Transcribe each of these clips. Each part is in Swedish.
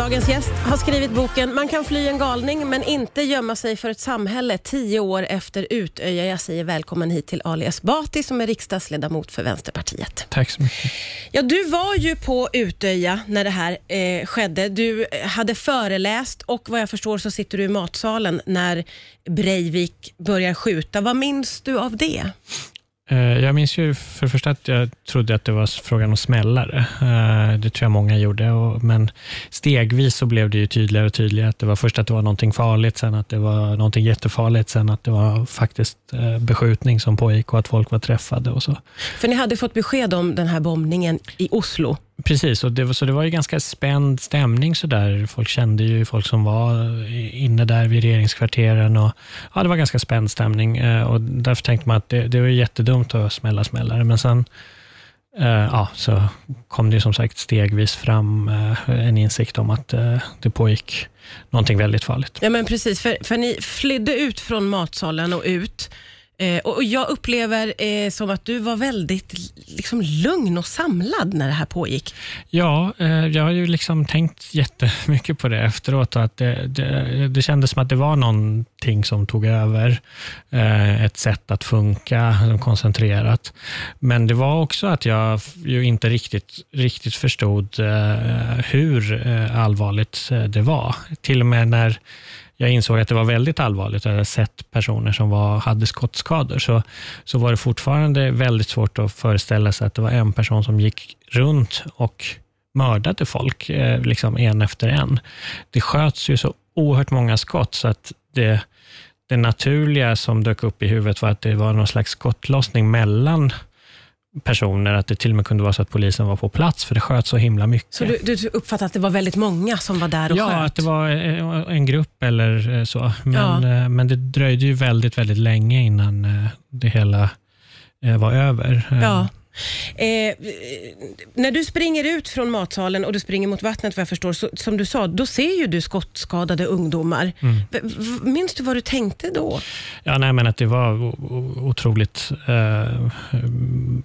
Dagens gäst har skrivit boken Man kan fly en galning men inte gömma sig för ett samhälle tio år efter Utöja. Jag säger välkommen hit till Ali Esbati som är riksdagsledamot för Vänsterpartiet. Tack så mycket. Ja, du var ju på Utöja när det här eh, skedde. Du hade föreläst och vad jag förstår så sitter du i matsalen när Breivik börjar skjuta. Vad minns du av det? Eh, jag minns ju för det första att jag trodde att det var frågan om smällare. Eh, det tror jag många gjorde, men stegvis så blev det ju tydligare och tydligare att det var först att det var någonting farligt, sen att det var någonting jättefarligt, sen att det var faktiskt eh, beskjutning som pågick och att folk var träffade och så. För ni hade fått besked om den här bombningen i Oslo? Precis, och det, så det var ju ganska spänd stämning. Så där. Folk kände ju folk som var inne där vid regeringskvarteren. Och, ja, det var ganska spänd stämning eh, och därför tänkte man att det, det var jättedumt att smälla smällare. Men sen eh, ja, så kom det som sagt stegvis fram eh, en insikt om att eh, det pågick någonting väldigt farligt. Ja, men precis. För, för ni flydde ut från matsalen och ut Eh, och Jag upplever eh, som att du var väldigt liksom, lugn och samlad när det här pågick. Ja, eh, jag har ju liksom tänkt jättemycket på det efteråt. Att det, det, det kändes som att det var någonting som tog över. Eh, ett sätt att funka liksom koncentrerat. Men det var också att jag ju inte riktigt, riktigt förstod eh, hur eh, allvarligt eh, det var. Till och med när jag insåg att det var väldigt allvarligt. Jag hade sett personer som var, hade skottskador, så, så var det fortfarande väldigt svårt att föreställa sig att det var en person som gick runt och mördade folk, eh, liksom en efter en. Det sköts ju så oerhört många skott, så att det, det naturliga som dök upp i huvudet var att det var någon slags skottlossning mellan personer, att det till och med kunde vara så att polisen var på plats, för det sköt så himla mycket. Så du, du uppfattade att det var väldigt många som var där och ja, sköt? Ja, att det var eh, en grupp eller eh, så. Men, ja. Eh, men det dröjde ju väldigt, väldigt länge innan det hela var över. Ja. Eh, när du springer ut från matsalen och du springer mot vattnet, vad jag förstår, så, som du sa, då ser ju du skottskadade ungdomar. Mm. Minns du vad du tänkte då? Ja, nej, men att det var otroligt eh,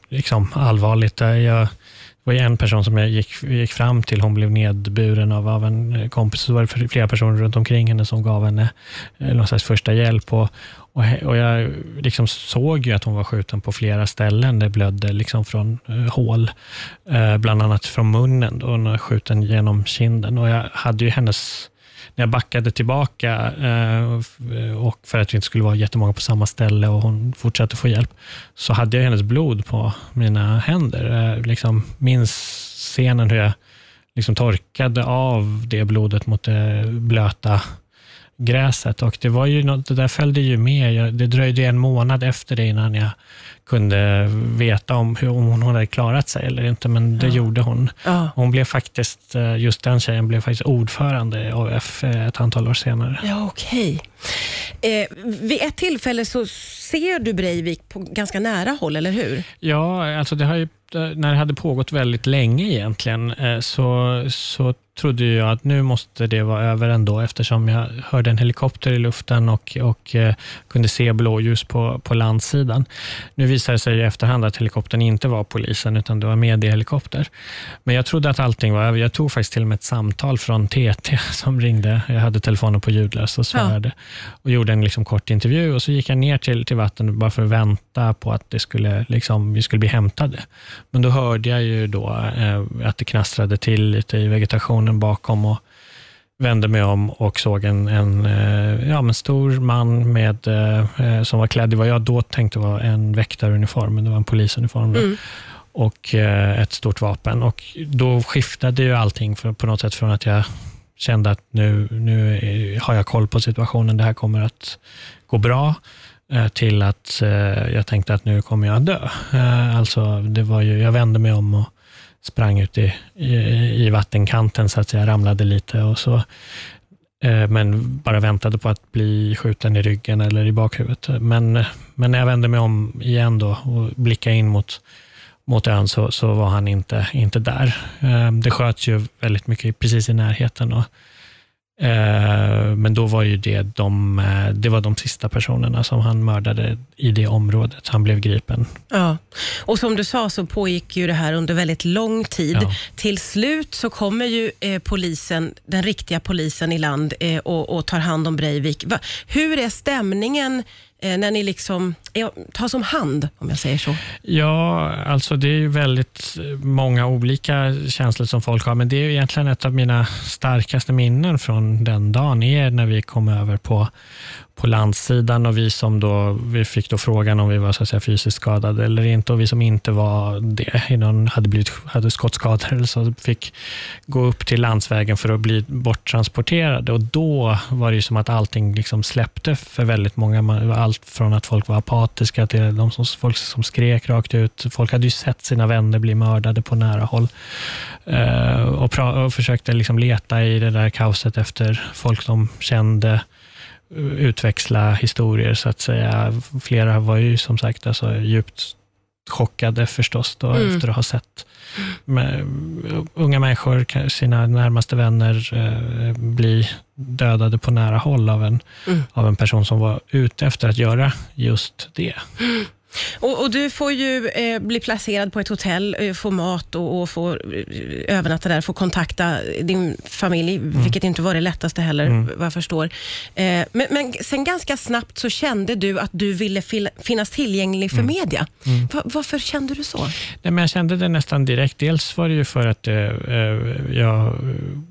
liksom allvarligt. Jag, det var en person som jag gick, gick fram till, hon blev nedburen av, av en kompis, så var det flera personer runt omkring henne som gav henne eh, någon slags första hjälp. Och, och, och jag liksom såg ju att hon var skjuten på flera ställen. Det blödde liksom från eh, hål, eh, bland annat från munnen. Då, hon var skjuten genom kinden. Och jag hade ju hennes när jag backade tillbaka eh, och för att vi inte skulle vara jättemånga på samma ställe och hon fortsatte få hjälp, så hade jag hennes blod på mina händer. Jag liksom minns scenen hur jag liksom torkade av det blodet mot det blöta gräset. Och det, var ju något, det där följde ju med. det dröjde en månad efter det innan jag kunde veta om, hur, om hon hade klarat sig eller inte, men det ja. gjorde hon. Ja. Hon blev faktiskt, eh, just den tjejen blev faktiskt ordförande i AUF eh, ett antal år senare. Ja, okej. Okay. Eh, vid ett tillfälle så ser du Breivik på ganska nära håll, eller hur? Ja, alltså det har ju när det hade pågått väldigt länge egentligen, så, så trodde jag att nu måste det vara över ändå, eftersom jag hörde en helikopter i luften och, och eh, kunde se blåljus på, på landsidan. Nu visade det sig i efterhand att helikoptern inte var polisen, utan det var mediehelikopter. Men jag trodde att allting var över. Jag tog faktiskt till och med ett samtal från TT som ringde. Jag hade telefonen på ljudlös och svarade ja. och gjorde en liksom kort intervju. och Så gick jag ner till, till vattnet bara för att vänta på att det skulle, liksom, vi skulle bli hämtade. Men då hörde jag ju då eh, att det knastrade till lite i vegetationen vagnen bakom och vände mig om och såg en, en eh, ja, men stor man med, eh, som var klädd i vad jag då tänkte var en väktaruniform, men det var en polisuniform. Mm. och eh, ett stort vapen. Och Då skiftade ju allting för, på något sätt från att jag kände att nu, nu har jag koll på situationen, det här kommer att gå bra, till att jag tänkte att nu kommer jag att dö. Alltså, det var ju, jag vände mig om och sprang ut i, i, i vattenkanten, så att säga, ramlade lite och så eh, men bara väntade på att bli skjuten i ryggen eller i bakhuvudet. Men, men när jag vände mig om igen då och blickade in mot, mot ön så, så var han inte, inte där. Eh, det sköts ju väldigt mycket precis i närheten och men då var ju det de, eh, det var de sista personerna som han mördade i det området. Han blev gripen. Ja, och som du sa så pågick ju det här under väldigt lång tid. Ja. Till slut så kommer ju eh, polisen, den riktiga polisen i land eh, och, och tar hand om Breivik. Hur är stämningen eh, när ni liksom eh, ja, tas om hand, om jag säger så? Ja, alltså det är ju väldigt eh, många olika känslor som folk har, men det är ju egentligen ett av mina starkaste minnen från den dagen, är när vi kom över på, på landsidan och vi som då, vi fick då frågan om vi var så att säga, fysiskt skadade eller inte och vi som inte var det, någon hade, blivit, hade skottskador eller så, fick gå upp till landsvägen för att bli borttransporterade och då var det ju som att allting liksom släppte för väldigt många. Allt från att folk var apatiska till de som, folk som skrek rakt ut. Folk hade ju sett sina vänner bli mördade på nära håll eh, och, och försökte liksom leta i det där kaoset efter folk de kände utväxla historier så att säga. Flera var ju som sagt alltså, djupt chockade förstås då, mm. efter att ha sett med, unga människor, sina närmaste vänner, eh, bli dödade på nära håll av en, mm. av en person som var ute efter att göra just det. Och, och, Du får ju eh, bli placerad på ett hotell, eh, få mat och, och få eh, övernatta där, få kontakta din familj, mm. vilket inte var det lättaste heller, mm. vad jag förstår. Eh, men, men sen ganska snabbt så kände du att du ville fil, finnas tillgänglig för mm. media. Mm. Va, varför kände du så? Nej, men jag kände det nästan direkt. Dels var det ju för att eh, jag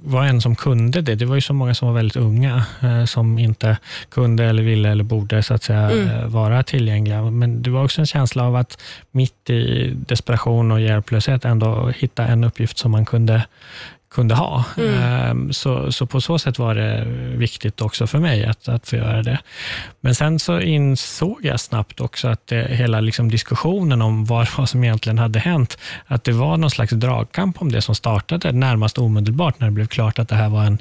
var en som kunde det. Det var ju så många som var väldigt unga, som inte kunde eller ville eller borde så att säga, mm. vara tillgängliga. Men det var också en känsla av att mitt i desperation och hjälplöshet ändå hitta en uppgift som man kunde kunde ha. Mm. Ehm, så, så på så sätt var det viktigt också för mig att, att få göra det. Men sen så insåg jag snabbt också att det, hela liksom diskussionen om vad, vad som egentligen hade hänt, att det var någon slags dragkamp om det som startade närmast omedelbart när det blev klart att det här var en,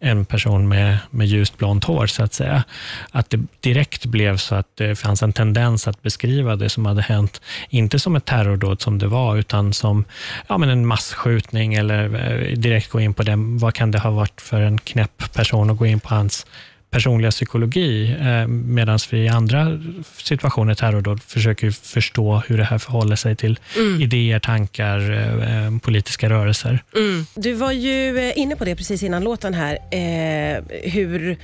en person med, med ljust blont hår, så att säga. Att det direkt blev så att det fanns en tendens att beskriva det som hade hänt, inte som ett terrordåd som det var, utan som ja, men en massskjutning eller eh, direkt gå in på det. Vad kan det ha varit för en knäpp person att gå in på hans personliga psykologi, eh, medan vi i andra situationer, terrordåd, försöker förstå hur det här förhåller sig till mm. idéer, tankar, eh, eh, politiska rörelser. Mm. Du var ju inne på det precis innan låten här, eh, hur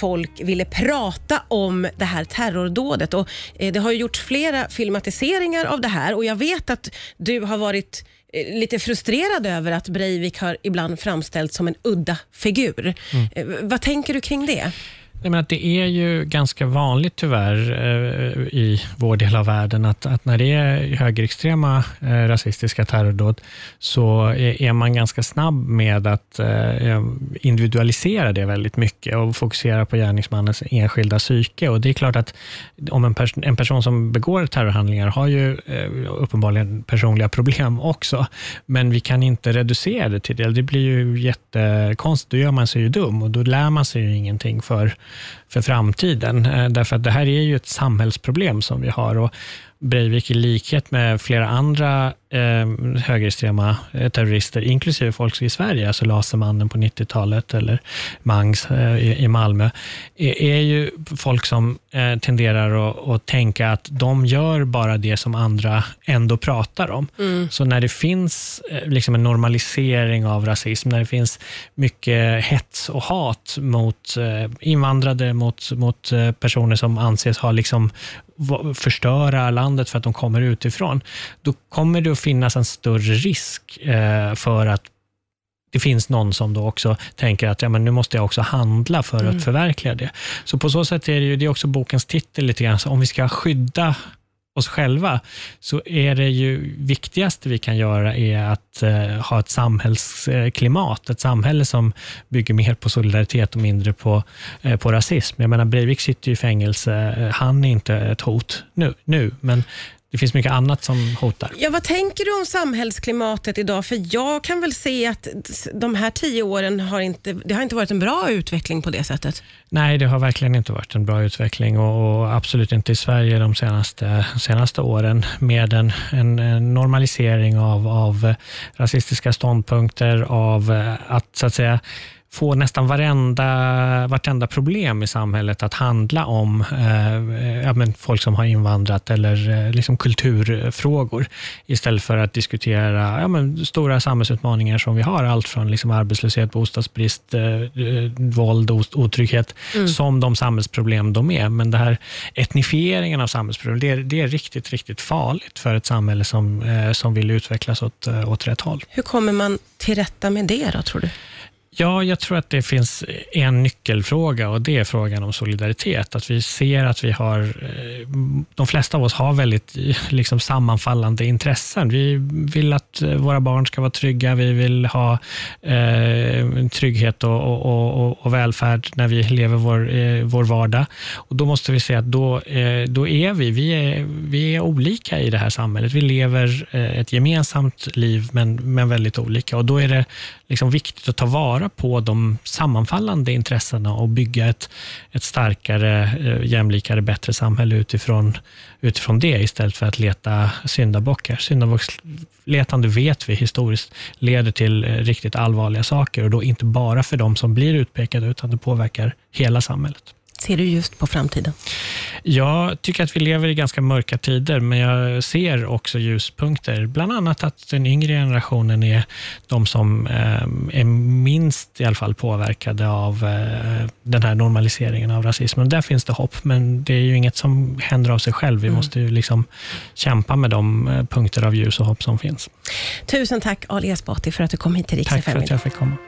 folk ville prata om det här terrordådet. Och, eh, det har gjorts flera filmatiseringar av det här och jag vet att du har varit Eh, lite frustrerad över att Breivik har ibland framställts som en udda figur. Mm. Eh, vad tänker du kring det? Nej, det är ju ganska vanligt tyvärr eh, i vår del av världen att, att när det är högerextrema eh, rasistiska terrordåd så är, man ganska snabb med att eh, individualisera det väldigt mycket och fokusera på gärningsmannens enskilda psyke. Och Det är klart att om en, pers en person som begår terrorhandlingar har ju uppenbarligen personliga problem också, men vi kan inte reducera det till det. Det blir ju jättekonstigt, då gör man sig ju dum och då lär man sig ju ingenting för för framtiden. Eh, därför att det här är ju ett samhällsproblem som vi har. Och Breivik i likhet med flera andra eh, högerextrema eh, terrorister, inklusive folk i Sverige, alltså Lasermannen på 90-talet eller Mangs eh, i, i, Malmö, är, är, ju folk som eh, tenderar att, att, tänka att de gör bara det som andra ändå pratar om. Mm. Så när det finns eh, liksom en normalisering av rasism, när det finns mycket hets och hat mot eh, invandrade, mot, mot personer som anses ha liksom förstöra landet för att de kommer utifrån, då kommer det att finnas en större risk eh, för att det finns någon som då också tänker att ja, men nu måste jag också handla för mm. att förverkliga det. Så på så sätt är det ju, det är också bokens titel lite grann, så om vi ska skydda oss själva, så är det ju viktigaste vi kan göra är att eh, ha ett samhällsklimat, ett samhälle som bygger mer på solidaritet och mindre på, eh, på rasism. Jag menar, Breivik sitter ju i fängelse, eh, han är inte ett hot nu, nu men det finns mycket annat som hotar. Ja, vad tänker du om samhällsklimatet idag? För jag kan väl se att de här tio åren har inte, det har inte varit en bra utveckling på det sättet. Nej, det har verkligen inte varit en bra utveckling och, och absolut inte i Sverige de senaste, senaste åren med en, en, en normalisering av, av rasistiska ståndpunkter, av att så att säga få nästan varenda, vartenda problem i samhället att handla om eh, ja, men folk som har invandrat eller eh, liksom kulturfrågor, istället för att diskutera ja, men stora samhällsutmaningar som vi har, allt från liksom arbetslöshet, bostadsbrist, eh, eh våld, otrygghet, mm. som de samhällsproblem de är. Men det här etnifieringen av samhällsproblem, det är, det är riktigt, riktigt farligt för ett samhälle som, eh, som vill utvecklas åt, eh, åt rätt håll. Hur kommer man till rätta med det då, tror du? Ja, jag tror att det finns en nyckelfråga och det är frågan om solidaritet. Att vi ser att vi har, eh, de flesta av oss har väldigt liksom, sammanfallande intressen. Vi vill att våra barn ska vara trygga, vi vill ha eh, trygghet och, och, och, och, välfärd när vi lever vår, eh, vår vardag. Och då måste vi se att då, eh, då är vi, vi är, vi är olika i det här samhället. Vi lever eh, ett gemensamt liv, men, men väldigt olika. Och då är det liksom viktigt att ta vara på de sammanfallande intressena och bygga ett, ett starkare, eh, jämlikare, bättre samhälle utifrån, utifrån det istället för att leta syndabockar. Syndabocksletande vet vi historiskt leder till eh, riktigt allvarliga saker och då inte bara för de som blir utpekade utan det påverkar hela samhället. Ser du just på framtiden? Jag tycker att vi lever i ganska mörka tider, men jag ser också ljuspunkter. Bland annat att den yngre generationen är de som eh, är minst i alla fall påverkade av eh, den här normaliseringen av rasismen. Där finns det hopp, men det är ju inget som händer av sig själv. Vi mm. måste ju liksom kämpa med de eh, punkter av ljus och hopp som finns. Tusen tack Ali Esbati för att du kom hit till Rix Tack för att jag fick komma.